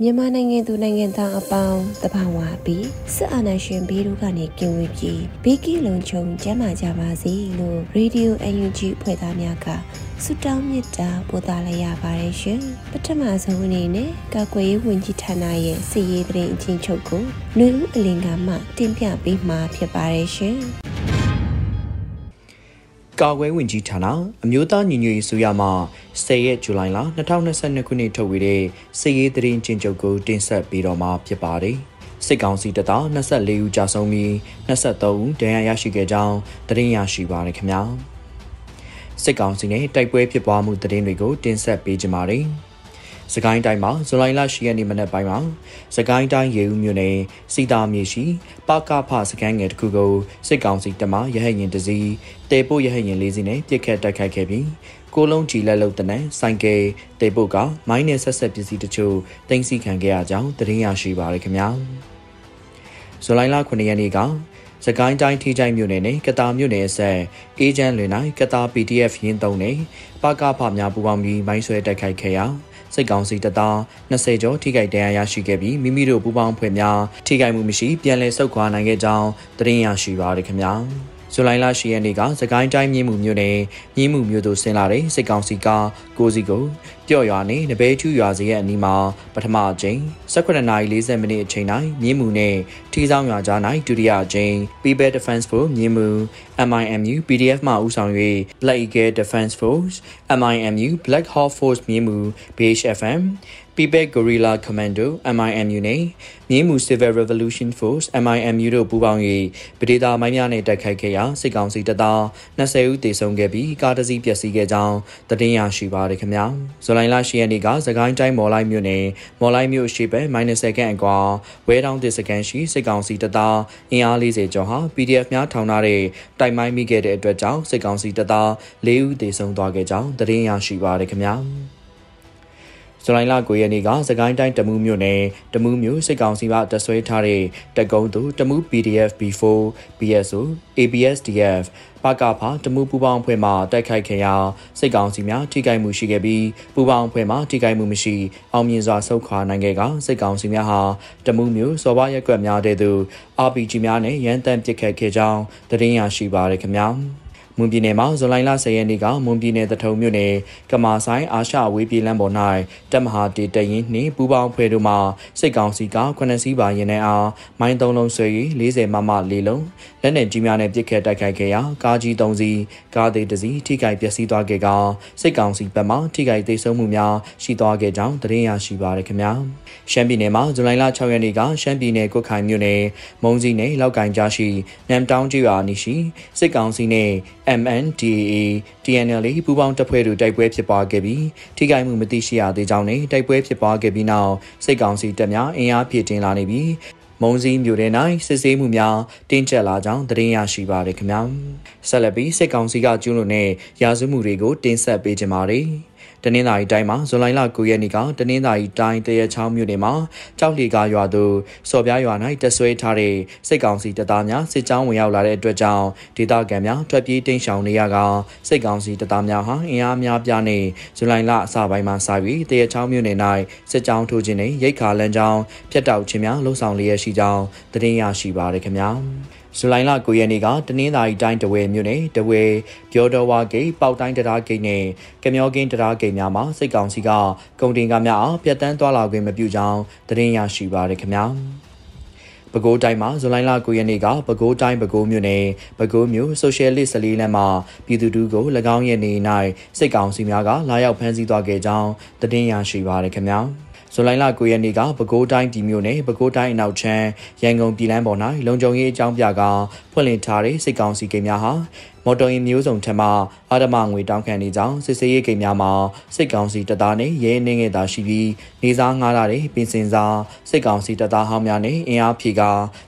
မြန်မာနိုင်ငံသူနိုင်ငံသားအပေါင်းတဘာဝပြီးစစ်အာဏာရှင်ဘေးတို့ကနေကင်းဝေးပြီးဘေးကင်းလုံခြုံကျန်းမာကြပါစေလို့ Radio UNG ဖွဲ့သားများကဆုတောင်းမေတ္တာပို့သလိုက်ရပါတယ်ရှင်ပထမဆုံးအနေနဲ့ကာကွယ်ရေးဝန်ကြီးဌာနရဲ့စီရေးသတင်းအချင်းချုပ်ကိုຫນွေဦးအလင်ကမှတင်ပြပေးမှာဖြစ်ပါတယ်ရှင် ကာကွယ်ဝင်ကြီးဌာနအမျိုးသားညီညွတ်ရေးဆိုရမှ10ရက်ဇူလိုင်လ2022ခုနှစ်ထုတ်ဝေတဲ့စစ်ရေးသတင်းကျဉ်းချုပ်ကိုတင်ဆက်ပေးတော့မှာဖြစ်ပါတယ်။စစ်ကောင်စီတပ်သား24ဦးကြာဆုံးပြီး23ဦးဒဏ်ရာရရှိခဲ့ကြောင်းသတင်းရရှိပါရခင်ဗျာ။စစ်ကောင်စီနဲ့တိုက်ပွဲဖြစ်ပွားမှုသတင်းတွေကိုတင်ဆက်ပေးကြပါမယ်။ စကိုင်းတိုင်းမှာဇူလိုင်လ10ရက်နေ့မနက်ပိုင်းမှာစကိုင်းတိုင်းရေဦးမြို့နယ်စီတာမြေရှိပကဖစကန်းငယ်တစ်ခုကိုစစ်ကောင်စီတပ်မှရဟတ်ရင်တစည်းတေပို့ရဟတ်ရင်လေးစီးနဲ့ပြစ်ခတ်တိုက်ခိုက်ခဲ့ပြီးကိုလုံးကြီးလက်လုံတနန်ဆိုင်ကယ်တေပို့ကမိုင်းနဲ့ဆက်ဆက်ပစ္စည်းတချို့တင်စီခံခဲ့ရကြောင်းသတင်းရရှိပါရခင်ဗျာဇူလိုင်လ9ရက်နေ့ကစကိုင်းတိုင်းထိကြိုင်မြို့နယ်နဲ့ကတာမြို့နယ်အဆက်အေဂျင့်လွင်၌ကတာ PDF ရင်းသုံးနဲ့ပကဖများပူပေါင်းပြီးမိုင်းဆွဲတိုက်ခိုက်ခဲ့ရာ စစ်ကောင်စီတပ်သား20ကျော်ထိခိုက်ဒဏ်ရာရရှိခဲ့ပြီးမိမိတို့ပူးပေါင်းဖွဲ့များထိခိုက်မှုမရှိပြန်လည်ဆုတ်ခွာနိုင်ခဲ့ကြောင်းသတင်းရရှိပါရခင်ဗျာ။ဇူလိုင်လ10ရက်နေ့ကစကိုင်းတိုင်းမြင်းမှုမြို့နယ်မြင်းမှုမြို့သို့ဆင်းလာတဲ့စစ်ကောင်စီကကိုစီကိုပြော့ရွာနေနဘဲချူရွာစီရဲ့အနီးမှာပထမအကြိမ်19:40မိနစ်အချိန်တိုင်းမြင်းမှုနဲ့ထီဆောင်ရွာကြား၌ဒုတိယအကြိမ် People Defense Force မြင်းမှု MIMU PDF မှဦးဆောင်၍ Black Eagle Defense Force MIMU Black Hawk Force မြင်းမှု BHFM People Guerrilla Commando MIMU နဲ့မြင်းမှု Civil Revolution Force MIMU တို့ပူးပေါင်း၍ပဒေသာမိုင်းများနဲ့တိုက်ခိုက်ခဲ့ရာစစ်ကောင်စီတပ်သား20ဦးသေဆုံးခဲ့ပြီးကားတစ်စီးပျက်စီးခဲ့ကြောင်းသတင်းရရှိပါရခင်ဗျာဇူလိုင်လ10ရက်နေ့ကသခိုင်းတိုင်းမော်လိုက်မြို့နယ်မော်လိုက်မြို့ရှိဘက် -7 စက္ကန့်အကွာဝဲတောင်းတစ်စက္ကန့်ရှိစစ်ကောင်စီတပ်သားအင်အား40ကျော်ဟာ PDF များထောင်ထားတဲ့တိုက်မိုင်းမိခဲ့တဲ့အတွက်ကြောင့်စစ်ကောင်စီတပ်သား4ဦးသေဆုံးသွားခဲ့ကြောင်းသတင်းရရှိပါရခင်ဗျာ ဇူလိုင်လ9ရက်နေ့ကစကိုင်းတိုင်းတမူးမြို့နယ်တမူးမြို့စစ်ကောင်စီကတဆွဲထားတဲ့တကုံသူတမူး PDF B4 BSO ABSDF ပကဖတမူပူပေါင်းအဖွဲ့မှတိုက်ခိုက်ခဲ့ရာစစ်ကောင်စီများထိခိုက်မှုရှိခဲ့ပြီးပူပေါင်းအဖွဲ့မှထိခိုက်မှုမရှိအောင်မြင်စွာဆုတ်ခွာနိုင်ခဲ့ကစစ်ကောင်စီများဟာတမူမျိုးစော်ဘရက်ကွက်များတဲ့သူ RPG များနဲ့ရန်တမ်းပစ်ခတ်ခဲ့ကြောင်းသတင်းရရှိပါရခင်ဗျာ။ မွန်ပြည်နယ်မှာဇူလိုင်လ10ရက်နေ့ကမွန်ပြည်နယ်တထုံမြို့နယ်ကမာဆိုင်အာရှဝေးပြည်လမ်းပေါ်၌တပ်မဟာတေတရင်နှင့်ပူပေါင်းဖွဲ့တို့မှစစ်ကောင်စီက9စီးပါရင်နှင့်အားမိုင်း3လုံးဆွဲ၍40မမ4လုံးလက်နက်ကြီးများနဲ့ပစ်ခတ်တိုက်ခိုက်ခဲ့ရာကားကြီး3စီးကားသေး1စီးထိခိုက်ပျက်စီးသွားခဲ့ကစစ်ကောင်စီဘက်မှထိခိုက်ဒေဆုံးမှုများရှိသွားခဲ့ကြောင်းသတင်းရရှိပါရခင်ဗျာရှမ်းပြည်နယ်မှာဇူလိုင်လ6ရက်နေ့ကရှမ်းပြည်နယ်ကုတ်ခိုင်မြို့နယ်မုံစီနယ်လောက်ကင်ကြားရှိနမ်တောင်းကျွာနီရှိစစ်ကောင်စီနဲ့ MNDAA TNL ပူးပေါင်းတပ်ဖွဲ့တို့တိုက်ပွဲဖြစ်ပွားခဲ့ပြီးထိခိုက်မှုမသိရှိရသေးကြောင်းနဲ့တိုက်ပွဲဖြစ်ပွားခဲ့ပြီးနောက်စစ်ကောင်စီတပ်များအင်အားဖြည့်တင်လာနေပြီးမုံစည်းမြို့ထဲ၌စစ်ဆေးမှုများတင်းကျပ်လာကြောင်းသတင်းရရှိပါရခင်ဗျာဆက်လက်ပြီးစစ်ကောင်စီကကျူးလွန်တဲ့ရာဇဝမှုတွေကိုတင်ဆက်ပေးကြပါမယ် တနင်္သာရီတိုင်းမှာဇူလိုင်လ9ရက်နေ့ကတနင်္သာရီတိုင်းတရချောင်းမြို့နယ်မှာကြောက်လီကာရွာသို့စော်ပြားရွာ၌တဆွဲထားတဲ့စစ်ကောင်စီတပ်သားများစစ်ကြောင်းဝင်ရောက်လာတဲ့အတွက်ကြောင့်ဒေသခံများထွက်ပြေးတိမ်းရှောင်နေရကစစ်ကောင်စီတပ်သားများဟာအင်အားများပြားနဲ့ဇူလိုင်လအစပိုင်းမှာစပြီးတရချောင်းမြို့နယ်၌စစ်ကြောင်းထိုးခြင်းနဲ့ရိတ်ခါလမ်းကြောင်းဖျက်တောက်ခြင်းများလှုံ့ဆော်လျက်ရှိကြောင်းသတင်းရရှိပါရခင်ဗျာ ဇူလိုင်လ9ရက်နေ့ကတနင်္သာရီတိုင်းတဝဲမြို့နယ်တဝဲပြောတော်ဝါဂိတ်ပေါက်တိုင်းတရားဂိတ်နဲ့ကမျောကင်းတရားဂိတ်များမှာစိတ်ကောင်စီကကုန်တင်ကားများအားပြတ်တန်းသွားလာခွင့်မပြုကြောင်းသတင်းရရှိပါရခင်ဗျာပဲခူးတိုင်းမှာဇူလိုင်လ9ရက်နေ့ကပဲခူးတိုင်းပဲခူးမြို့နယ်ပဲခူးမြို့ဆိုရှယ်လစ်စလီလမ်းမှာပြည်သူတို့ကို၎င်းရဲ့နေ၌စိတ်ကောင်စီများကလာရောက်ဖမ်းဆီးသွားခဲ့ကြောင်းသတင်းရရှိပါရခင်ဗျာ ဇူလိုင်လ9ရက်နေ့ကပဲခူးတိုင်းဒီမြို့နယ်ပဲခူးတိုင်းအနောက်ချမ်းရန်ကုန်ပြည်လန်းပေါ်၌လုံခြုံရေးအကြောင်းပြကဖွင့်လှစ်ထားတဲ့စိတ်ကောင်းစီကိန်းများဟာ မော်တော်ယာဉ်မျိုးစုံထက်မှအာဓမငွေတောင်းခံနေကြောင်းစစ်ဆေးရေးကိန်းများမှာစိတ်ကောင်းစီတပ်သားနဲ့ရဲနှင်းငယ်သာရှိပြီးနေစားငားလာတဲ့ပင်စင်စာစိတ်ကောင်းစီတပ်သားဟောင်းများနဲ့အင်အားဖြည့်က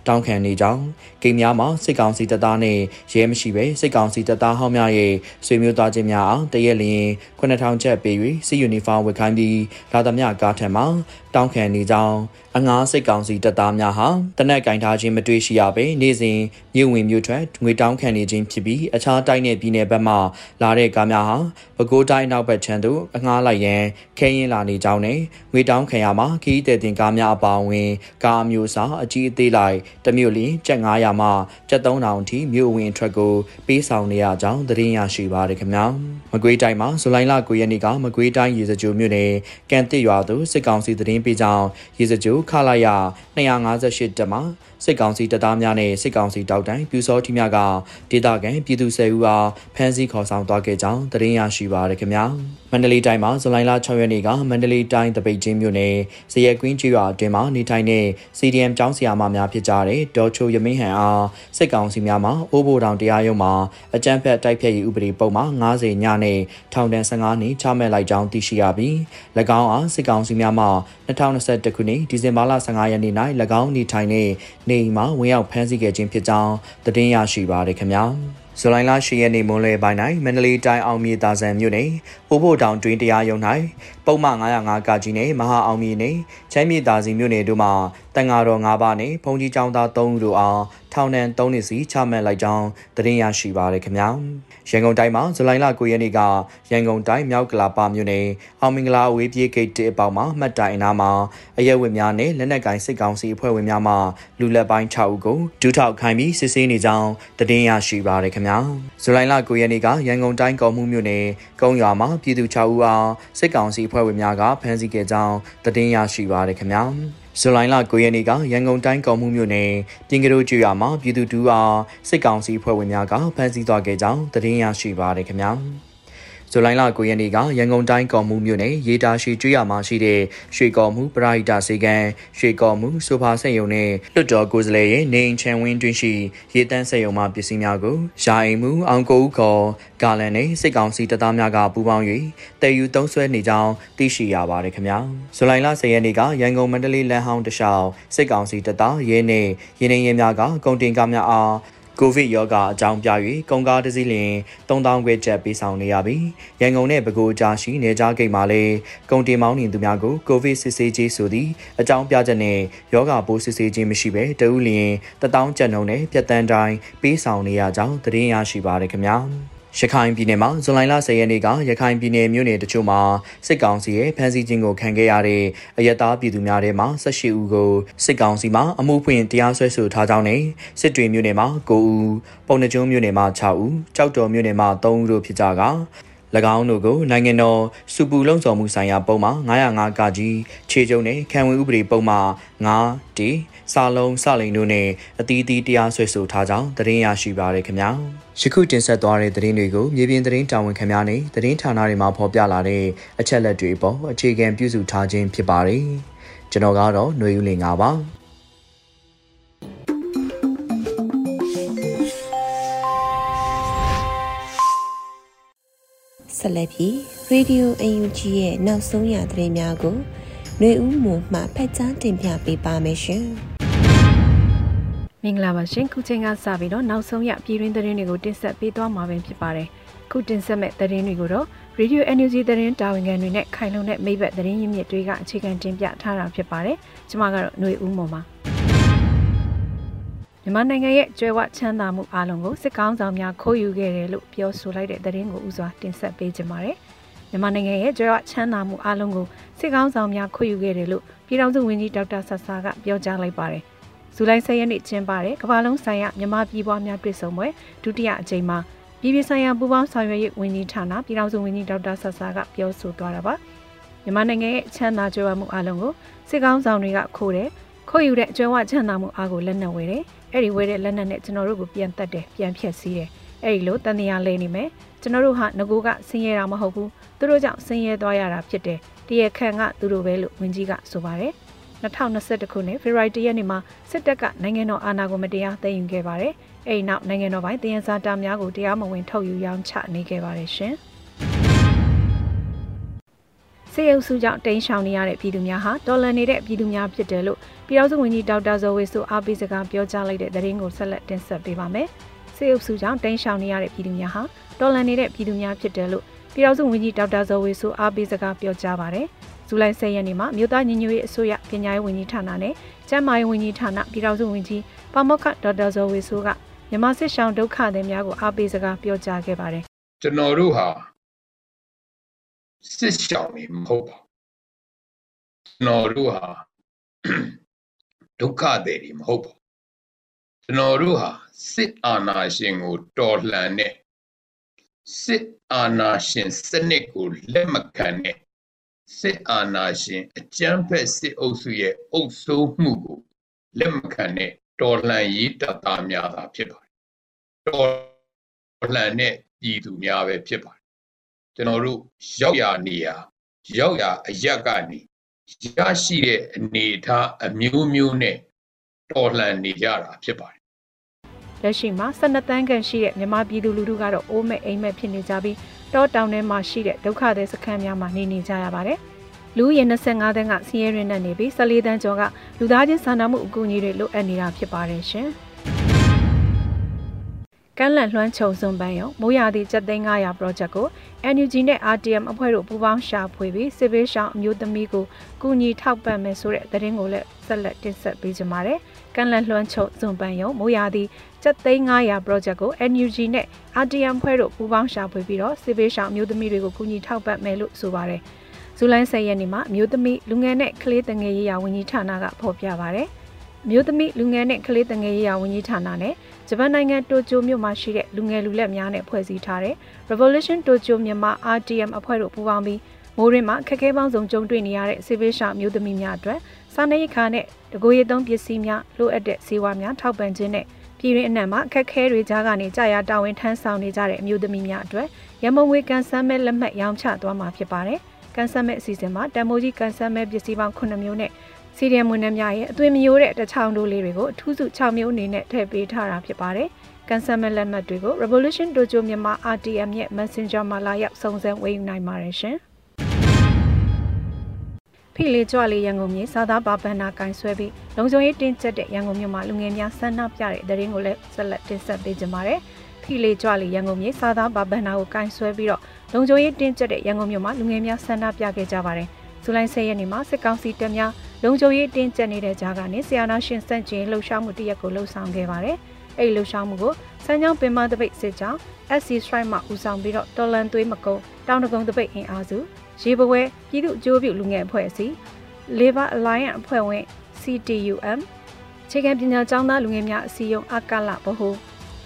တောင်းခံနေကြောင်းကိန်းများမှာစိတ်ကောင်းစီတပ်သားနဲ့ရဲမရှိပဲစိတ်ကောင်းစီတပ်သားဟောင်းများရဲ့ဆွေမျိုးသားချင်းများအောင်တရက်လျင်9000ကျပ်ပေး၍စစ်ယူနီဖောင်းဝတ်ခိုင်းပြီးလာသမျှကားထံမှတောင်းခံနေကြောင်းအငားစိတ်ကောင်းစီတပ်သားများဟာတနက်ကင်ထားခြင်းမတွေ့ရှိရပေနေ့စဉ်မြို့ဝင်မြို့ထွက်ငွေတောင်းခံနေခြင်းဖြစ်ပြီးအခြားတိုင်းနယ်ပြည်နယ်ဘက်မှလာတဲ့ကားများဟာပဲခူးတိုင်းနောက်ဘက်ခြမ်းသို့အငားလိုက်ရန်ခဲရင်လာနေကြောင်းနဲ့ငွေတောင်းခံရမှာခီးတဲ့တင်ကားများအပါအဝင်ကားမျိုးစားအကြီးအသေးလိုက်တမျိုးလျင်ကျပ်900မှကျပ်3000အထိမြို့ဝင်ထွက်ကိုပေးဆောင်နေရကြောင်းသတင်းရရှိပါရခင်ဗျာမကွေးတိုင်းမှာဇူလိုင်လ9ရက်နေ့ကမကွေးတိုင်းရေစကြိုမြို့နယ်ကန်တစ်ရွာသို့စစ်ကောင်စီသတင်းပေးကြောင်းရေစကြိုခလာရ258တက်မှာ စစ်ကောင်စီတပ်သားများနဲ့စစ်ကောင်စီတောက်တိုင်ပြူစောထီများကဒေသခံပြည်သူ၁၀ဦးအားဖမ်းဆီးခေါ်ဆောင်သွားခဲ့ကြောင်းသတင်းရရှိပါရခင်ဗျာမန္တလေးတိုင်းမှာဇူလိုင်လ6ရက်နေ့ကမန္တလေးတိုင်းတပိတ်ချင်းမြို့နယ်ဇရဲကွင်းကျွော်အတွင်းမှာနေထိုင်တဲ့ CDM ကျောင်းဆရာမများဖြစ်ကြတဲ့ဒေါ်ချိုယမင်းဟန်အားစစ်ကောင်စီများမှအိုးဘိုတောင်တရားရုံးမှာအကြမ်းဖက်တိုက်ဖျက်ရေးဥပဒေပုံမှာ90ညနဲ့ထောင်ဒဏ်15နှစ်ချမှတ်လိုက်ကြောင်းသိရှိရပြီး၎င်းအားစစ်ကောင်စီများမှ2021ခုနှစ်ဒီဇင်ဘာလ15ရက်နေ့၌၎င်းနေထိုင်တဲ့နေအိမ်မှာဝင်ရောက်ဖမ်းဆီးခဲ့ခြင်းဖြစ်ကြောင်းသတင်းရရှိပါရခင်ဗျာဇူလိုင်လ10ရက်နေ့မွန်းလွဲပိုင်း၌မန္တလေးတိုင်းအောင်မြေတာဆန်မြို့နယ်အိုးဖို့တောင်တွင်တရားရုံး၌ပုံမှန်905ကကြီးနဲ့မဟာအောင်မြေနဲ့ချမ်းမြေတာစီမြို့နယ်တို့မှတန်ဃာတော်၅ပါးနဲ့ဘုံကြီးကျောင်းသား3ဦးတို့အားထောင်ဒဏ်3နှစ်စီချမှတ်လိုက်ကြောင်းသတင်းရရှိပါရခင်ဗျာ ရန်ကုန်တိုင်းမှာဇူလိုင်လ9ရက်နေ့ကရန်ကုန်တိုင်းမြောက်ကလာပါမြို့နယ်အောင်မင်္ဂလာအဝေးပြေးဂိတ်တစ်အပေါက်မှာမှတ်တိုင်အနာမှာအရက်ဝတ်များနဲ့လက်နက်ကိုင်စစ်ကောင်စီအဖွဲ့ဝင်များမှလူလက်ပိုင်း6ဦးကိုဒူးထောက်ခိုင်းပြီးစစ်ဆေးနေကြောင်းသတင်းရရှိပါရခင်ဗျာဇူလိုင်လ9ရက်နေ့ကရန်ကုန်တိုင်းကော်မှုမြို့နယ်ကုန်းရွာမှာပြည်သူ6ဦးအားစစ်ကောင်စီအဖွဲ့ဝင်များကဖမ်းဆီးခဲ့ကြောင်းသတင်းရရှိပါရခင်ဗျာ ဇူလိုင်လ9ရက်နေ့ကရန်ကုန်တိုင်းကော်မှုမြို့နယ်ပြင်ကလေးကျွော်မှာပြည်သူတူအားစစ်ကောင်စီဖွဲ့ဝင်များကဖမ်းဆီးသွားခဲ့ကြောင်းသတင်းရရှိပါရခင်ဗျာ ဇူလိုင်လ9ရက်နေ့ကရန်ကုန်တိုင်းကော်မှုမြို့နယ်ရေတာရှိကျွော်မှာရှိတဲ့ရွှေကော်မှုပရာဟိတစေကံရွှေကော်မှုဆိုဖာဆက်ယုံနဲ့လွတ်တော်ကိုယ်စားလှယ်ရဲ့နေအိမ်ချန်ဝင်းတွင်ရှိရေတန်းဆက်ယုံမှပစ္စည်းများကိုယာအိမ်မှုအောင်ကိုဦးခေါ်ဂါလန်နဲ့စစ်ကောင်စီတပ်သားများကပူးပေါင်း၍တည်ယူသုံးဆွဲနေကြောင်းသိရှိရပါတယ်ခင်ဗျာဇူလိုင်လ10ရက်နေ့ကရန်ကုန်မန္တလေးလမ်းဟောင်းတလျှောက်စစ်ကောင်စီတပ်သားရဲနဲ့ရင်းနှီးရဲများကကုန်တင်ကားများအား ကိုဗစ်ရောဂါအကြောင်းပြ၍ကုန်ကားတစ်စီးလျင်3000ခွဲကျပ်ပေးဆောင်နေရပြီးရန်ကုန်နဲ့ပဲခူးအကြားရှိနေကြားဂိတ်မှာလည်းကုန်တင်မောင်းနှင်သူများကိုကိုဗစ်စစ်ဆေးခြင်းဆိုသည့်အကြောင်းပြချက်နဲ့ရောဂါပိုးစစ်ဆေးခြင်းမရှိဘဲတဦးလျင်1000ကျပ်နှုန်းနဲ့ပြတ်တန်းတိုင်းပေးဆောင်နေရကြောင်းသတင်းရရှိပါရခင်ဗျာ ရခိုင်ပြည်နယ်မှာဇွန်လ10ရက်နေ့ကရခိုင်ပြည်နယ်မြို့နယ်တချို့မှာစစ်ကောင်စီရဲ့ဖမ်းဆီးခြင်းကိုခံခဲ့ရတဲ့အယက်သားပြည်သူများထဲမှာ18ဦးကိုစစ်ကောင်စီမှအမှုဖွင့်တရားစွဲဆိုထားကြောင်းနဲ့စစ်တွေမြို့နယ်မှာ9ဦးပုံနှကျုံးမြို့နယ်မှာ6ဦးကြောက်တော်မြို့နယ်မှာ3ဦးတို့ဖြစ်ကြက၎ င်းတို့ကိုနိုင်ငံတော်စူပူလုံဆောင်မှုဆိုင်ရာပုံမှာ905ကကြီးခြေကျုံနဲ့ခံဝင်ဥပဒေပုံမှာ9တီစာလုံးစလိန်တို့နဲ့အသီးသီးတရားစွဲဆိုထားကြောင်းသတင်းရရှိပါရခင်ဗျာယခုတင်ဆက်သွားတဲ့သတင်းတွေကိုမြေပြင်သတင်းတာဝန်ခံများနဲ့သတင်းဌာနတွေမှာဖော်ပြလာတဲ့အချက်လက်တွေပေါ်အခြေခံပြုစုထားခြင်းဖြစ်ပါတယ်ကျွန်တော်ကတော့ຫນွေဦးလင်ပါ ဆက်လက်ပြီး Radio UNG ရဲ့နောက်ဆုံးရသတင်းများကိုຫນွေဦးမှမှဖက်ချန်းတင်ပြပေးပါမယ်ရှင်။မင်္ဂလာပါရှင်ခုချိန်ကစပြီးတော့နောက်ဆုံးရပြည်တွင်းသတင်းတွေကိုတင်ဆက်ပေးသွားမှာဖြစ်ပါတယ်။ခုတင်ဆက်မဲ့သတင်းတွေကိုတော့ Radio NUG သတင်းတာဝန်ခံတွေနဲ့ခိုင်လုံတဲ့မိဘသတင်းရင်းမြစ်တွေကအခြေခံတင်ပြထားတာဖြစ်ပါတယ်။ကျွန်မကတော့ຫນွေဦးမှပါ။ မြန်မာနိုင်ငံရဲ့ကျွဲဝချမ်းသာမှုအလုံးကိုစစ်ကောင်းဆောင်များခိုးယူခဲ့တယ်လို့ပြောဆိုလိုက်တဲ့သတင်းကိုဥစွာတင်ဆက်ပေးကြပါမယ်။မြန်မာနိုင်ငံရဲ့ကျွဲဝချမ်းသာမှုအလုံးကိုစစ်ကောင်းဆောင်များခိုးယူခဲ့တယ်လို့ပြည်ထောင်စုဝန်ကြီးဒေါက်တာဆဆာကပြောကြားလိုက်ပါတယ်။ဇူလိုင်10ရက်နေ့ကျင်းပတဲ့ကမ္ဘာလုံးဆိုင်ရာမြန်မာပြည်ပွားများတွေ့ဆုံပွဲဒုတိယအကြိမ်မှာပြည်ပြည်ဆိုင်ရာပူးပေါင်းဆောင်ရွက်ရေးဝန်ကြီးဌာနပြည်ထောင်စုဝန်ကြီးဒေါက်တာဆဆာကပြောဆိုသွားတာပါမြန်မာနိုင်ငံရဲ့ချမ်းသာကြွယ်ဝမှုအလုံးကိုစစ်ကောင်းဆောင်တွေကခိုးတယ်ခိုးယူတဲ့ကြွယ်ဝချမ်းသာမှုအားကိုလက်နက်ဝဲတယ် အဲ့ဒီဝဲတဲ့လက်နက်နဲ့ကျွန်တော်တို့ကိုပြန်တက်တယ်ပြန်ဖြက်စီးတယ်အဲ့ဒီလိုတန်တရားလဲနေမယ်ကျွန်တော်တို့ဟာငကိုကဆင်းရဲတာမဟုတ်ဘူးသူတို့ကြောင့်ဆင်းရဲသွားရတာဖြစ်တယ်တရခန်ကသူတို့ပဲလို့ဝန်ကြီးကဆိုပါတယ်2021ခုနှစ်ဖေဖော်ဝါရီလရက်နေ့မှာစစ်တပ်ကနိုင်ငံတော်အာဏာကိုမတရားသိမ်းယူခဲ့ပါတယ်။အဲဒီနောက်နိုင်ငံတော်ပိုင်းတယံဇာတာများကိုတရားမဝင်ထုတ်ယူရောင်းချနေခဲ့ပါတယ်ရှင်။စေအုပ်စုကြောင့်တိမ်းရှောင်နေရတဲ့ပြည်သူများဟာတော်လန်နေတဲ့ပြည်သူများဖြစ်တယ်လို့ ပြည်ထောင်စုဝန်ကြီးဒေါက်တာဇော်ဝေဆိုအားပေးစကားပြောကြားလိုက်တဲ့သတင်းကိုဆက်လက်တင်ဆက်ပေးပါမယ်။စေအုပ်စုကြောင့်တိမ်းရှောင်နေရတဲ့ပြည်သူများဟာတော်လန်နေတဲ့ပြည်သူများဖြစ်တယ်လို့ပြည်ထောင်စုဝန်ကြီးဒေါက်တာဇော်ဝေဆိုအားပေးစကားပြောကြားပါတယ်။ဇူလိုင်10ရက်နေ့မှာမြို့သားညီညွတ်ရေးအစိုးရပညာရေးဝန်ကြီးဌာနနဲ့ကျန်းမာရေးဝန်ကြီးဌာနပြည်ထောင်စုဝန်ကြီးပါမောက္ခဒေါက်တာဇော်ဝေဆိုးကမြန်မာစစ်ရှောင်းဒုက္ခသည်များကိုအားပေးစကားပြောကြားခဲ့ပါတယ်။ကျွန်တော်တို့ဟာစစ်ရှောင်းနေမဟုတ်ပါ။ကျွန်တော်တို့ဟာ ဒုက္ခသည်တွေမဟုတ်ပါ။ကျွန်တော်တို့ဟာစစ်အာဏာရှင်ကို တော်လှန်တဲ့စစ်အာဏာရှင်စနစ်ကိုလက်မခံတဲ့စစ်အာဏာရှင်အကြမ်းဖက်စစ်အုပ်စုရဲ့အုပ်စိုးမှုကိုလက်မခံတဲ့တော်လှန်ရေးတပ်သားများသာဖြစ်ပါတယ်။တော်လှန်တဲ့ပြည်သူများပဲဖြစ်ပါတယ်။ကျွန်တော်တို့ရောက်ရနေရရောက်ရအရက်ကနေ ရရှိတဲ့အနေအထားအမျိုးမျိုးနဲ့တော်လှန်နေကြတာဖြစ်ပါတယ်။လက်ရှိမှာ12တန်းခန့်ရှိတဲ့မြန်မာပြည်သူလူထုကတော့အိုးမဲ့အိမ်မဲ့ဖြစ်နေကြပြီးတောတောင်ထဲမှာရှိတဲ့ဒုက္ခသည်စခန်းများမှာနေနေကြရပါတယ်။လူရည်25တန်းကဆင်းရဲရင်းနဲ့နေပြီး14တန်းကျော်ကလူသားချင်းစာနာမှုအကူအညီတွေလိုအပ်နေတာဖြစ်ပါတယ်ရှင်။ ကမ်းလန်လွှမ်းခြုံစွန်ပန်းရုံမိုးရာသီစက်သိန်း900 project ကို NUG နဲ့ RTM အဖွဲ့တို့ပူးပေါင်းရှာဖွေပြီးစစ်ဘေးရှောင်အမျိုးသမီးကိုကူညီထောက်ပံ့မယ်ဆိုတဲ့သတင်းကိုလည်းဆက်လက်တင်ဆက်ပေးကြပါမယ်။ကမ်းလန်လွှမ်းခြုံစွန်ပန်းရုံမိုးရာသီစက်သိန်း900 project ကို NUG နဲ့ RTM ဖွဲ့တို့ပူးပေါင်းရှာဖွေပြီးတော့စစ်ဘေးရှောင်အမျိုးသမီးတွေကိုကူညီထောက်ပံ့မယ်လို့ဆိုပါတယ်။ဇူလိုင်10ရက်နေ့မှာအမျိုးသမီးလူငယ်နဲ့ကလေးတငယ်ရေးရာဝန်ကြီးဌာနကဖော်ပြပါတယ်။ မျိုးသမီးလူငယ်နဲ့ကလေးတငယ်ရေးရာဝန်ကြီးဌာနနဲ့ဂျပန်နိုင်ငံတိုကျိုမြို့မှာရှိတဲ့လူငယ်လူလက်များနဲ့ဖွဲ့စည်းထားတဲ့ Revolution Tokyo မြန်မာ RTM အဖွဲ့တို့ပူးပေါင်းပြီးမိုးရင်းမှာခက်ခဲပေါင်းစုံကြုံတွေ့နေရတဲ့စစ်ဘေးရှောင်မျိုးသမီးများအတွက်စားနပ်ရိက္ခာနဲ့တကိုယ်ရည်သုံးပစ္စည်းများလိုအပ်တဲ့ဆေးဝါးများထောက်ပံ့ခြင်းနဲ့ပြည်တွင်းအနှံ့မှာအခက်ခဲတွေကြားကနေကြာရတာဝန်ထမ်းဆောင်နေကြတဲ့အမျိုးသမီးများအတွက်ရမုံငွေကန်ဆန်းမဲ့လက်မှတ်ရောင်းချသွားမှာဖြစ်ပါတယ်။ကန်ဆန်းမဲ့အစီအစဉ်မှာတန်မိုးကြီးကန်ဆန်းမဲ့ပစ္စည်းပေါင်း9မျိုးနဲ့ စီရီယမ်မွန်းနှများရဲ့အသွင်မယိုးတဲ့တချောင်းတို့လေးတွေကိုအထူးစု6မျိုးအနေနဲ့ထည့်ပေးထားတာဖြစ်ပါတယ်။ကန်ဆယ်မဲ့လက်မှတ်တွေကို Revolution Dojo မြန်မာ RTM ရဲ့ Messenger မှာလာရောက်စုံစမ်းဝယ်ယူနိုင်ပါတယ်ရှင်။ဖိလေကြွလေးရန်ကုန်မြေစာသားပါဘန္နာကင်ဆွဲပြီးလုံခြုံရေးတင်းကျပ်တဲ့ရန်ကုန်မြို့မှာလူငယ်များဆန္ဒပြတဲ့တဲ့ရင်ကိုလည်းဆက်လက်တင်ဆက်ပေးကြပါမယ်။ဖိလေကြွလေးရန်ကုန်မြေစာသားပါဘန္နာကိုကင်ဆွဲပြီးတော့လုံခြုံရေးတင်းကျပ်တဲ့ရန်ကုန်မြို့မှာလူငယ်များဆန္ဒပြခဲ့ကြပါတယ်။ဇူလိုင်10ရက်နေ့မှာစစ်ကောင်စီတပ်များ လုံခြုံရေးတင်းကျပ်နေတဲ့ကြားကနေဆီယာနာရှင်စန့်ကျင်လှုပ်ရှားမှုတရက်ကိုလှုပ်ဆောင်ခဲ့ပါတယ်။အဲ့ဒီလှုပ်ရှားမှုကိုစမ်းချောင်းပင်မတပိတ်စစ်ကြောင်း SC Strike မှဦးဆောင်ပြီးတော့တော်လန်သွေးမကုံတောင်တကုံတပိတ်အင်အားစုရေဘဝဲပြည်သူ့အကျိုးပြုလူငယ်အဖွဲ့အစည်း Labor Alliance အဖွဲ့ဝင် CTUM ခြေခံပညာကျောင်းသားလူငယ်များအစည်းအရုံးအကလဘဟု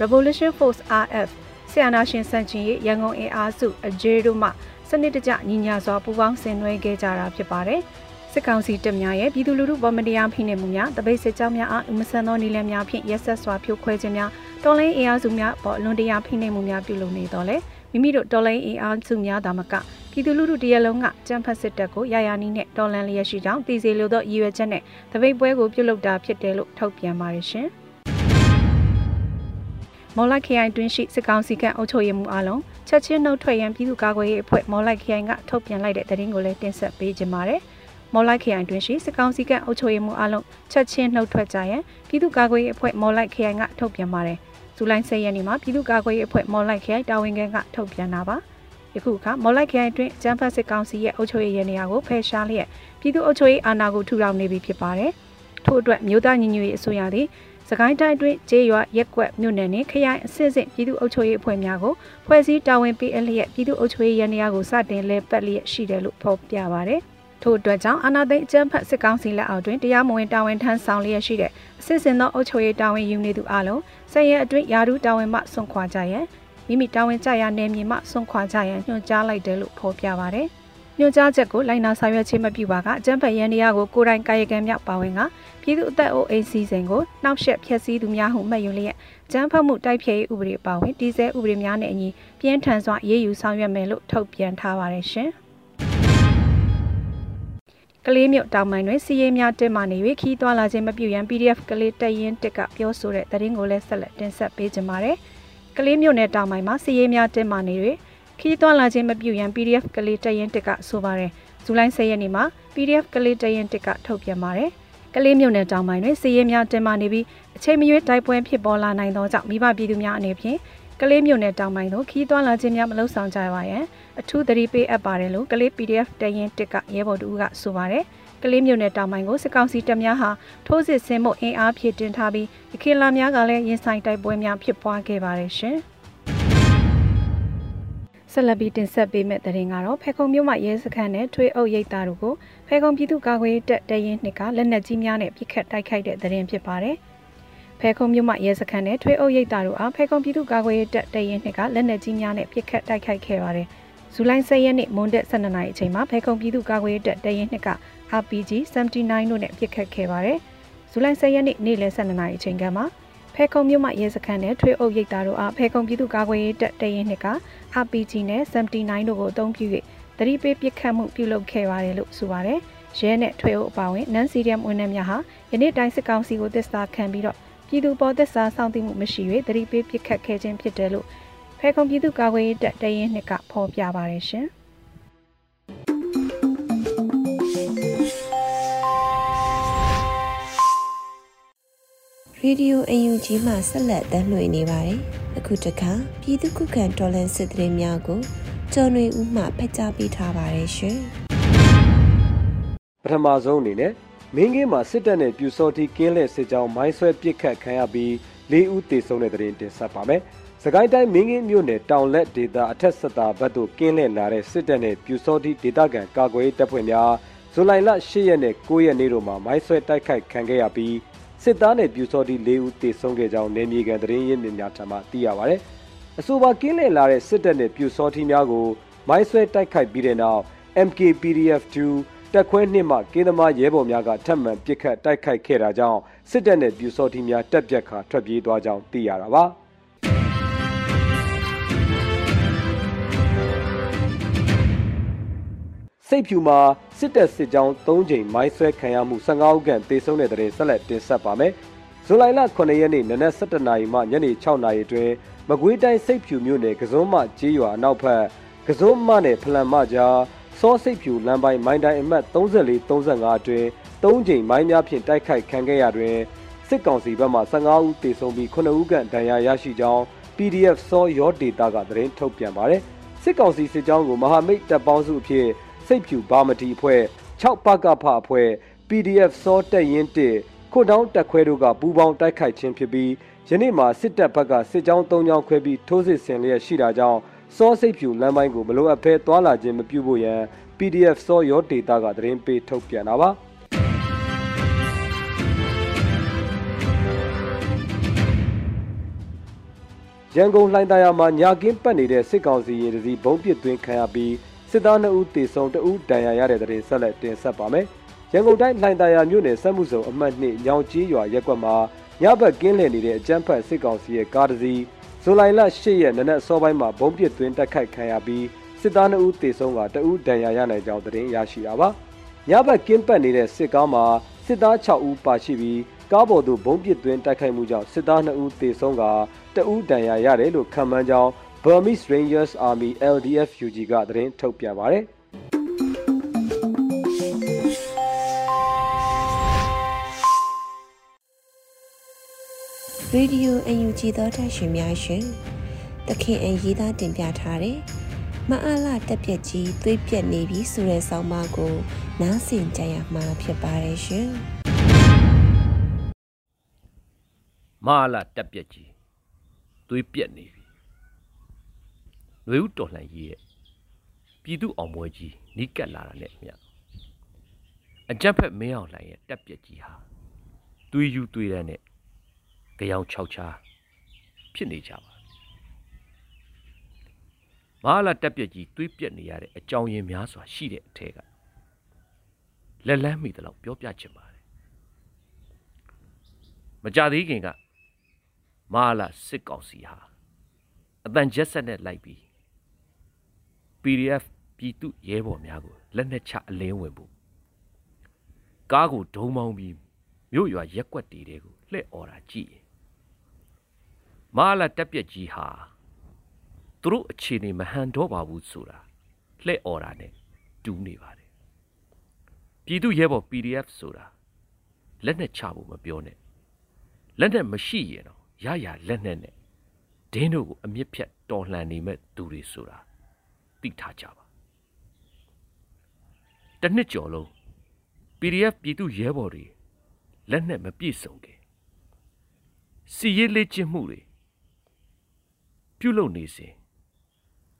Revolution Force RF ဆီယာနာရှင်စန့်ကျင်ရေးရန်ကုန်အင်အားစုအဂျေတို့မှစနစ်တကျညီညာစွာပူးပေါင်းဆင်နွှဲခဲ့ကြတာဖြစ်ပါတယ်။ စစ်ကောင်စီတပ်များရဲ့ပြည်သူလူထုပေါ်မတရားဖိနှိပ်မှုများတပိတ်စစ်ကြောင်းများအားအမဆန်သောနည်းလမ်းများဖြင့်ရက်ဆက်စွာဖြိုခွဲခြင်းများတော်လိုင်းအင်အားစုများပေါ်လွန်တရားဖိနှိပ်မှုများပြုလုပ်နေတော့လေမိမိတို့တော်လိုင်းအင်အားစုများသာမကပြည်သူလူထုတရလုံးကကြမ်းဖက်စစ်တပ်ကိုရာယာနီးနဲ့တော်လန်လျက်ရှိကြောင်းတည်စေလိုသောရည်ရွယ်ချက်နဲ့တပိတ်ပွဲကိုပြုလုပ်တာဖြစ်တယ်လို့ထုတ်ပြန်ပါတယ်ရှင်မော်လိုက်ခရိုင်တွင်းရှိစစ်ကောင်စီကအုပ်ချုပ်ရေးမှူးအားလုံးချက်ချင်းနှုတ်ထွက်ရန်ပြည်သူ့ကာကွယ်ရေးအဖွဲ့မော်လိုက်ခရိုင်ကထုတ်ပြန်လိုက်တဲ့သတင်းကိုလည်းတင်ဆက်ပေးကြပါမယ်။ မော်လိုက်ခရိုင်တွင်ရှိစစ်ကောင်စီကအုပ်ချုပ်ရေးမှူးအလုံးချက်ချင်းနှုတ်ထွက်ကြရန်ပြည်သူ့ကာကွယ်ရေးအဖွဲ့မော်လိုက်ခရိုင်ကထုတ်ပြန်ပါတယ်။ဇူလိုင်10ရက်နေ့မှာပြည်သူ့ကာကွယ်ရေးအဖွဲ့မော်လိုက်ခရိုင်တာဝန်ခံကထုတ်ပြန်တာပါ။ယခုအခါမော်လိုက်ခရိုင်တွင်ကျန်းဖတ်စစ်ကောင်စီရဲ့အုပ်ချုပ်ရေးရနေရာကိုဖယ်ရှားလျက်ပြည်သူ့အုပ်ချုပ်ရေးအာဏာကိုထူထောင်နေပြီဖြစ်ပါတယ်။ထို့အတွက်မြို့သားညီညွတ်ရေးအစိုးရသည်စကိုင်းတိုင်းတွင်ကျေးရွာရက်ကွက်မြို့နယ်နှင့်ခရိုင်အစစ်စစ်ပြည်သူ့အုပ်ချုပ်ရေးအဖွဲ့များကိုဖွဲ့စည်းတာဝန်ပေးအပ်လျက်ပြည်သူ့အုပ်ချုပ်ရေးရန်ရာကိုစတင်လဲပတ်လျက်ရှိတယ်လို့ဖော်ပြပါဗျ။ ထို့အတွက်ကြောင့်အာဏာသိမ်းအကြမ်းဖက်စစ်ကောင်စီလက်အောက်တွင်တရားမဝင်တာဝန်ထမ်းဆောင်လျက်ရှိတဲ့အစစ်စင်သောအုပ်ချုပ်ရေးတာဝန်ယူနေသူအလုံးဆက်ရဲအတွင်းယာရုတာဝန်မှဆွန့်ခွာကြရန်မိမိတာဝန်ကျရာနယ်မြေမှဆွန့်ခွာကြရန်ညွှန်ကြားလိုက်တယ်လို့ဖော်ပြပါဗျ။ညွှန်ကြားချက်ကိုလိုက်နာဆောင်ရွက်ခြင်းမပြုပါကအကြမ်းဖက်ရန်တရားကိုကိုယ်တိုင်ကာယကံမြောက်ပါဝင်ကပြည်သူအသက်အိုးအိမ်စီစဉ်ကိုနှောက်ယှက်ဖျက်ဆီးသူများဟုမှတ်ယူလျက်ကျန်းဖတ်မှုတိုက်ဖျက်ရေးဥပဒေပါဝင်ဒီဇယ်ဥပဒေများနဲ့အညီပြင်းထန်စွာရေးယူဆောင်ရွက်မယ်လို့ထုတ်ပြန်ထားပါတယ်ရှင်။ ကလေးမြို့တောင်ပိုင်းတွင်စီးရေးများတက်မှနေ၍ခီးသွွာလာခြင်းမပြုရန် PDF ကလေးတရင်တက်ကပြောဆိုတဲ့သတင်းကိုလည်းဆက်လက်တင်ဆက်ပေးကြပါမယ်။ကလေးမြို့နယ်တောင်ပိုင်းမှာစီးရေးများတက်မှနေ၍ခီးသွွာလာခြင်းမပြုရန် PDF ကလေးတရင်တက်ကဆိုပါတယ်။ဇူလိုင်10ရက်နေ့မှာ PDF ကလေးတရင်တက်ကထုတ်ပြန်ပါတယ်။ကလေးမြို့နယ်တောင်ပိုင်းတွင်စီးရေးများတက်မှနေပြီးအချိန်မရွေးတိုက်ပွဲဖြစ်ပေါ်လာနိုင်သောကြောင့်မိဘပြည်သူများအနေဖြင့် ကလေးမြို့နယ်တောင်ပိုင်းသို့ခီးသွွာလာခြင်းများမလုပ်ဆောင်ကြပါရန်အထူးသတိပေးအပ်ပါတယ်လို့ကလေး PDF တရင်တစ်ကရဲဘော်တူကဆိုပါတယ်ကလေးမြို့နယ်တောင်ပိုင်းကိုစစ်ကောင်စီတပ်များဟာထိုးစစ်ဆင်မှုအင်အားဖြည့်တင်ထားပြီးအခေလာများကလည်းရင်ဆိုင်တိုက်ပွဲများဖြစ်ပွားခဲ့ပါတယ်ရှင်ဆက်လက်ပြီးတင်ဆက်ပေးမယ့်သတင်းကတော့ဖေခုံမြို့မှာရဲစခန်းနဲ့ထွေးအုပ်ရိပ်သားတို့ကိုဖေခုံပြည်သူ့ကာကွယ်တပ်တရင်နှစ်ကလက်နက်ကြီးများနဲ့ပစ်ခတ်တိုက်ခိုက်တဲ့သတင်းဖြစ်ပါတယ်။ ဖဲခုံမြို့မှရဲစခန်းနဲ့ထွေးအုပ်ရိပ်သားတို့အားဖဲခုံပြည်သူ့ကာကွယ်ရေးတပ်တရင်နှစ်ကလက်နက်ကြီးများနဲ့ပစ်ခတ်တိုက်ခိုက်ခဲ့ပါတယ်။ဇူလိုင်10ရက်နေ့မွန်းတက်12နာရီအချိန်မှာဖဲခုံပြည်သူ့ကာကွယ်ရေးတပ်တရင်နှစ်က RPG 79တို့နဲ့ပစ်ခတ်ခဲ့ပါတယ်။ဇူလိုင်10ရက်နေ့နေ့လယ်12နာရီအချိန်ကမှဖဲခုံမြို့မှရဲစခန်းနဲ့ထွေးအုပ်ရိပ်သားတို့အားဖဲခုံပြည်သူ့ကာကွယ်ရေးတပ်တရင်နှစ်က RPG နဲ့79တို့ကိုအသုံးပြု၍တတိပေးပစ်ခတ်မှုပြုလုပ်ခဲ့ပါတယ်လို့ဆိုပါတယ်။ရဲနဲ့ထွေးအုပ်အပါအဝင်နန်စီရီယမ်ဝန်ထမ်းများဟာယနေ့တိုင်းစစ်ကောင်စီကိုသစ္စာခံပြီးတော့ ပြည်သူပေါ်သက်စာစောင့်သိမှုမရှိ၍တတိပေးပစ်ခတ်ခဲ့ခြင်းဖြစ်တယ်လို့ဖဲခုံပြည်သူ့ကာကွယ်ရေးတပ်တရင်နှစ်ကဖော်ပြပါတယ်ရှင်။ရေဒီယိုအယူကြီးမှဆက်လက်တမ်းလွှင့်နေပါတယ်။အခုတခါပြည်သူ့ခုခံတော်လှန်စစ်တရေများကိုကျော်နေဦးမှဖက်ကြားပေးထားပါတယ်ရှင်။ပထမဆုံးအနေနဲ့ မင်းကင်းမှာစစ်တပ်နဲ့ပြူစောတိကင်းလက်စစ်ကြောင်းမိုင်းဆွဲပစ်ခတ်ခံရပြီး၄ဦးသေဆုံးတဲ့တဲ့တင်တင်ဆက်ပါမယ်။စကိုင်းတိုင်းမင်းကင်းမြို့နယ်တောင်လက်ဒေသအထက်ဆက်တာဘက်သို့ကင်းလက်လာတဲ့စစ်တပ်နဲ့ပြူစောတိဒေသခံကာကွယ်ရေးတပ်ဖွဲ့များဇူလိုင်လ10ရက်နဲ့9ရက်နေ့တို့မှာမိုင်းဆွဲတိုက်ခိုက်ခံခဲ့ရပြီးစစ်သားနဲ့ပြူစောတိ၄ဦးသေဆုံးခဲ့ကြောင်းနေမြေကန်သတင်းရင်းမြစ်များထံမှသိရပါဗျ။အဆိုပါကင်းလက်လာတဲ့စစ်တပ်နဲ့ပြူစောတိများကိုမိုင်းဆွဲတိုက်ခိုက်ပြီးတဲ့နောက် MKPDF2 တက်ခွဲနှစ်မှကင်းသမားရဲဘော်များကထပ်မံပစ်ခတ်တိုက်ခိုက်ခဲ့တာကြောင့်စစ်တပ်နဲ့ပြူစောတိများတက်ပြက်ခါထွက်ပြေးသွားကြောင်းသိရတာပါစိတ်ဖြူမှာစစ်တပ်စစ်ကြောင်း၃ချိန်မိုင်းဆွဲခံရမှု15ဦးခန့်တေဆုံးတဲ့တဲ့ဆက်လက်တင်ဆက်ပါမယ်။ဇူလိုင်လ9ရက်နေ့နနက်7:00နာရီမှညနေ6:00နာရီအတွင်းမကွေးတိုင်းစိတ်ဖြူမြို့နယ်ကစုံမကျေးရွာအနောက်ဘက်ကစုံမနဲ့ဖလန်မကြား စောစိတ်ဖြူလမ်းပိုင်းမိုင်းတိုင်းအမှတ်34 35အတွင်း၃ချိန်မိုင်းများဖြင့်တိုက်ခိုက်ခံခဲ့ရတွင်စစ်ကောင်စီဘက်မှ15ဦးသေဆုံးပြီး9ဦးခန့်ဒဏ်ရာရရှိကြောင်း PDF စောရောဒေတာကသတင်းထုတ်ပြန်ပါတယ်စစ်ကောင်စီစစ်ကြောင်းကိုမဟာမိတ်တပ်ပေါင်းစုအဖြစ်စိတ်ဖြူဘာမတီအဖွဲ့6ပကဖအဖွဲ့ PDF စောတက်ရင်တစ်ခွတ်တောင်းတက်ခွဲတို့ကပူးပေါင်းတိုက်ခိုက်ခြင်းဖြစ်ပြီးယနေ့မှာစစ်တပ်ဘက်ကစစ်ကြောင်း၃ကြောင်းခွဲပြီးထိုးစစ်ဆင်လျက်ရှိတာကြောင့် စောစိတ်ဖြူလမ်းပိုင်းကိုမလိုအပ်ဘဲသွာလာခြင်းမပြုဖို့ရန် PDF စောရောဒေတာကသတင်းပေးထုတ်ပြန်တာပါရန်ကုန်လှိုင်သာယာမှာညာကင်းပတ်နေတဲ့စစ်ကောင်စီရင်တစီဘုံပစ်သွင်းခံရပြီးစစ်သား2ဦးသေဆုံး2ဦးဒဏ်ရာရတဲ့တဲ့တင်ဆက်လက်တင်ဆက်ပါမယ်။ရန်ကုန်တိုင်းလှိုင်သာယာမြို့နယ်စက်မှုစုံအမှတ်2ညောင်ကြီးရွာရက်ကွက်မှာညဘက်ကင်းလည်နေတဲ့အကြမ်းဖက်စစ်ကောင်စီရဲ့ကားတစ်စီး ဇူလိုင်လ10ရက်နနက်စောပိုင်းမှာဘုံပစ်သွင်းတိုက်ခိုက်ခံရပြီးစစ်သား2ဦးသေဆုံးက2ဦးဒဏ်ရာရနိုင်ကြောင်းသတင်းရရှိတာပါ။ညဘက်ကင်းပတ်နေတဲ့စစ်ကားမှာစစ်သား6ဦးပါရှိပြီးကားပေါ်သို့ဘုံပစ်သွင်းတိုက်ခိုက်မှုကြောင့်စစ်သား2ဦးသေဆုံးက2ဦးဒဏ်ရာရတယ်လို့ခန့်မှန်းကြောင်း Burmese Rangers Army LDF UG ကသတင်းထုတ်ပြန်ပါတယ်။ ရေဒီယိုအယူကြည်သောတရှင်များရှင်တခင်အရေးသားတင်ပြထားတဲ့မအားလာတက်ပြက်ကြီးသွေးပြက်နေပြီဆိုတဲ့ဆောင်းပါးကို နားဆင်ကြရမှာဖြစ်ပါတယ်ရှင်မအားလာတက်ပြက်ကြီးသွေးပြက်နေပြီຫນွေဦးတော်လှန်ရေးရဲ့ပြည်သူအောင်ပွဲကြီးနီးကပ်လာတာနဲ့မြအကြက်ဖက်မင်းအောင်လှိုင်ရဲ့တက်ပြက်ကြီးဟာသွေးယူသွေးတဲ့နဲ့ ကြောင်6ချားဖြစ်နေကြပါမဟာလာတက်ပြက်ကြီးသွေးပြက်နေရတဲ့အကြောင်းရင်းများစွာရှိတဲ့အထက်ကလက်လန်းမိတယ်လို့ပြောပြချင်ပါတယ်မကြသေးခင်ကမဟာလာစစ်ကောင်စီဟာအတန်ချက်ဆက်နဲ့လိုက်ပြီး PDF ပြည်သူရဲဘော်များကိုလက်နက်ချအလင်းဝင်ဖို့ကားကိုဒုံမောင်းပြီးမြို့ရွာရက်ွက်တီတွေကိုလှဲ့អော်တာကြည့်ရင် မာလာတက်ပြက်ကြီးဟာသူတို့အခြေအနေမဟန်တော့ပါဘူးဆိုတာလှဲ့អော်တာနဲ့တူးနေပါတယ်ပြည်သူရဲဘော် PDF ဆိုတာလက်နက်ချဖို့မပြောနဲ့လက်နက်မရှိရင်တော့ရရလက်နက်နဲ့ဒင်းတို့ကိုအမြင့်ဖြတ်တော်လှန်နေမဲ့သူတွေဆိုတာသိထားကြပါတနှစ်ကျော်လုံး PDF ပြည်သူရဲဘော်တွေလက်နက်မပြည့်စုံခင်စီရေးလေ့ကျင့်မှုတွေ ပြုလုပ်နေစဉ်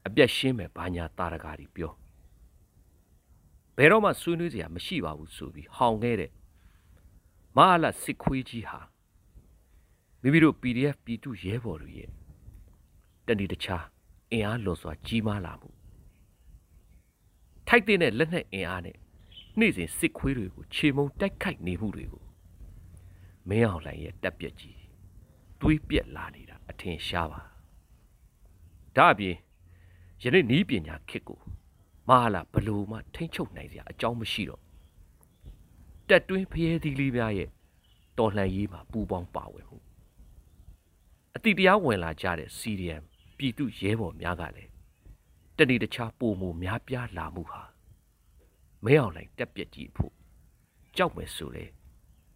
အပြတ်ရှင်းမဲ့ဘာညာတာရကာတွေပြောဘယ်တော့မှဆွေးနွေးစရာမရှိပါဘူးဆိုပြီးဟောင်ခဲ့တဲ့မဟာလစစ်ခွေးကြီးဟာမိမိတို့ PDF ပြည်သူရဲဘော်တွေရဲ့တဏီတခြားအင်အားလွန်စွာကြီးမားလာမှုထိုက်တဲ့လက်နက်အင်အားနဲ့နေ့စဉ်စစ်ခွေးတွေကိုခြေမုံတိုက်ခိုက်နေမှုတွေကိုမင်းအောင်လှိုင်ရဲ့တက်ပြက်ကြီးတွေးပြက်လာနေတာအထင်ရှားပါ ဒါအပြင်ယနေ့နီးပညာခစ်ကိုမဟာလာဘလို့မှထိမ့်ချုပ်နိုင်စရာအကြောင်းမရှိတော့တက်တွင်းဖျဲသီးလေးများရဲ့တော်လှန်ရေးမှာပူပေါင်းပါဝင်မှုအတိတရားဝင်လာကြတဲ့ CDM ပြည်သူရဲဘော်များကလည်းတဏီတခြားပုံမှုများပြားလာမှုဟာမဲအောင်လိုက်တက်ပြက်ကြီးဖို့ကြောက်မယ်ဆိုလေ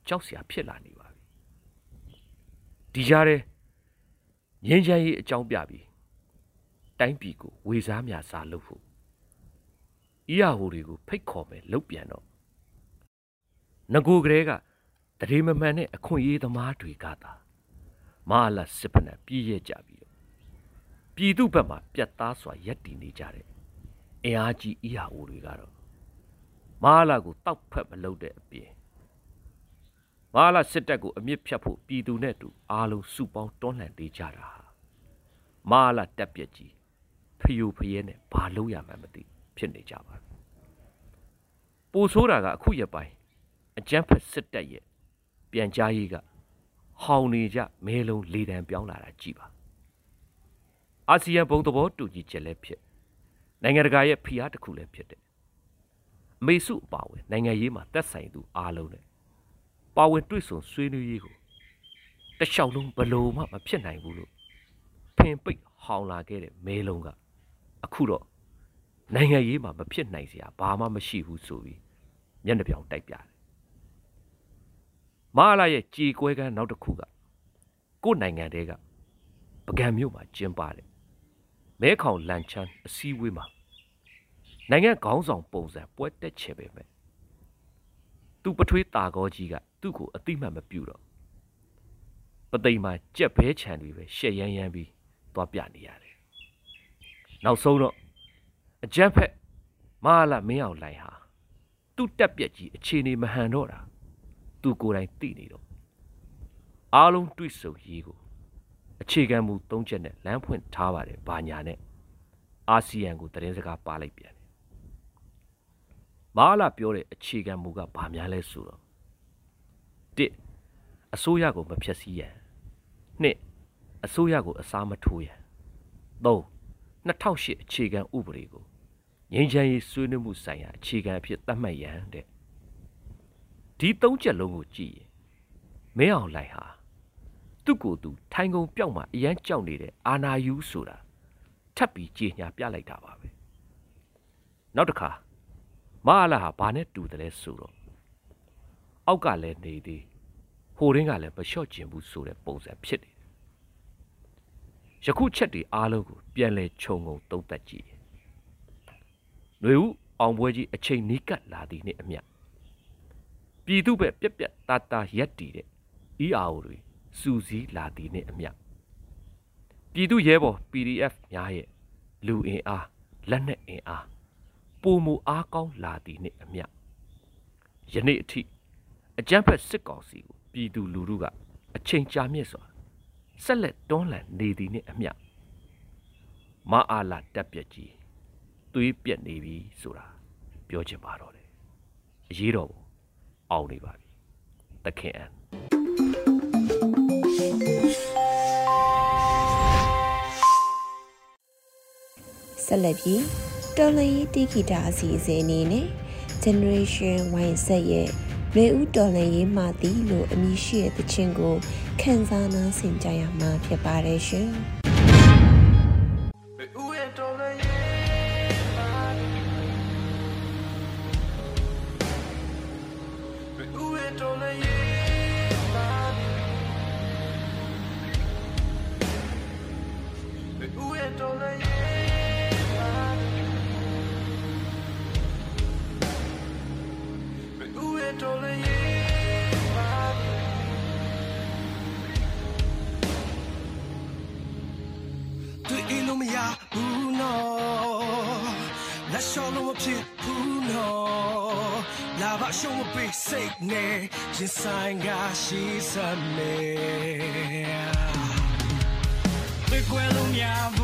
ကြောက်စရာဖြစ်လာနေပါပြီဒီကြားထဲငင်းချမ်းရေးအကြောင်းပြပြီး တိုင်းပြည်ကိုဝေစားမြစားလုပ်ဖို့ဤရဟိုတွေကိုဖိတ်ခေါ်မယ်လုပ်ပြန်တော့ငကိုကလေးကတရေမမှန်တဲ့အခွင့်အရေးသမားတွေကသာမဟာလစစ်ဖက်နဲ့ပြည့်ရဲ့ကြပြီးတော့ပြည်သူဘက်မှာပြတ်သားစွာရက်တည်နေကြတဲ့အင်အားကြီးဤရဟိုတွေကတော့မဟာလာကိုတောက်ဖက်မလုပ်တဲ့အပြင်မဟာလာစစ်တပ်ကိုအမြင့်ဖြတ်ဖို့ပြည်သူနဲ့တူအားလုံးစုပေါင်းတွန်းလှန်ပေးကြတာဟာမဟာလာတက်ပြက်ကြီး ဖျူဖျဲနဲ့ဘာလို့ရမှန်းမသိဖြစ်နေကြပါပိုဆိုးတာကအခုရပိုင်းအကျန်းဖက်စစ်တပ်ရဲ့ပြန်ကြားရေးကဟောင်နေကြမဲလုံးလေတံပြောင်းလာတာကြည်ပါအာဆီယံဘုံသဘောတူညီချက်လည်းဖြစ်နိုင်ငံတကာရဲ့ဖိအားတစ်ခုလည်းဖြစ်တယ်အမေစုအပါဝင်နိုင်ငံရေးမှာတက်ဆိုင်သူအားလုံးနဲ့ပါဝင်တွေ့ဆုံဆွေးနွေးရေးကိုတလျှောက်လုံးဘလို့မှမဖြစ်နိုင်ဘူးလို့ဖင်ပိတ်ဟောင်လာခဲ့တဲ့မဲလုံးက အခုတော့နိုင်ငံရေးမှာမဖြစ်နိုင်စရာဘာမှမရှိဘူးဆိုပြီးမျက်နှာပြောင်တိုက်ပြတယ်မဟာလာရဲ့ကြေကွဲကန်းနောက်တစ်ခုကကိုယ်နိုင်ငံတဲကပကံမြို့မှာကျင်းပါတယ်မဲခေါင်လန်ချန်းအစည်းအဝေးမှာနိုင်ငံခေါင်းဆောင်ပုံစံပွဲတက်ချေပဲမဲ့သူပထွေးတာကောကြီးကသူ့ကိုအတိမတ်မပြုတော့ပသိမ်မှာကြက်ဘဲခြံတွေပဲရှက်ရမ်းရမ်းပြီးသွားပြနေရတယ် နောက်ဆုံးတော့အကြက်ဖက်မဟာလာမင်းအောင်လိုင်ဟာသူ့တက်ပြက်ကြီးအခြေအနေမဟန်တော့တာသူကိုယ်တိုင်သိနေတော့အားလုံးတွေ့ဆုံရေးကိုအခြေခံမူ၃ချက်နဲ့လမ်းဖွင့်ထားပါတယ်ဘာညာနဲ့အာဆီယံကိုသတင်းစကားပါလိုက်ပြန်မာလာပြောတဲ့အခြေခံမူကဘာများလဲဆိုတော့တစ်အစိုးရကိုမဖျက်ဆီးရန်နှစ်အစိုးရကိုအစားမထိုးရန်သုံး 2008အခြေခံဥပဒေကိုငြိမ်းချမ်းရေးဆွေးနွေးမှုဆိုင်ရာအခြေခံအဖြစ်သတ်မှတ်ရန်တဲ့ဒီသုံးချက်လုံးကိုကြည့်ရင်မင်းအောင်လိုက်ဟာသူ့ကိုယ်သူထိုင်ကုန်ပြောက်မှအရန်ကြောက်နေတဲ့အာနာယူဆိုတာထပ်ပြီးကြေညာပြလိုက်တာပါပဲနောက်တစ်ခါမဟာလာဟာဘာနဲ့တူတယ်လဲဆိုတော့အောက်ကလည်းနေသေးဟိုရင်းကလည်းမလျှော့ကျင်ဘူးဆိုတဲ့ပုံစံဖြစ်နေတယ် ယခုချက်တွေအားလုံးကိုပြန်လဲခြုံငုံသုံးသပ်ကြည့်ຫນွေဦးအောင်ပွဲကြီးအချိန်နီးကပ်လာသည်နှင့်အမျှပြည်သူပဲပြက်ပြက်တာတာရက်တည်တဲ့ ERO တွေစူးစီးလာသည်နှင့်အမျှပြည်သူရဲဘော် PDF များရဲ့လူအင်အားလက်နက်အင်အားပုံမူအားကောင်းလာသည်နှင့်အမျှယနေ့အထိအကြမ်းဖက်စစ်ကောင်စီကိုပြည်သူလူထုကအချိန်ကြာမြင့်စွာ ဆက်လက်တွန်းလှန်နေသည်နှင့်အမျှမအားလာတက်ပြက်ကြီးသွေးပြက်နေပြီဆိုတာပြောချင်ပါတော့တယ်အရေးတော်အောင်နေပါပြီသခင်အန်ဆက်လက်ပြီးတော်လန်ရေးတီဂီတာအစီအစဉ်အနေနဲ့ Generation Y ဆက်ရဲ့ရေဦးတော်လန်ရေးမှသည်လို့အမည်ရှိတဲ့တခြင်းကို ခန်းစားနာဆင်ကြရမှာဖြစ်ပါတယ်ရှင်။။ ဒီကနေ့က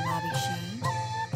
။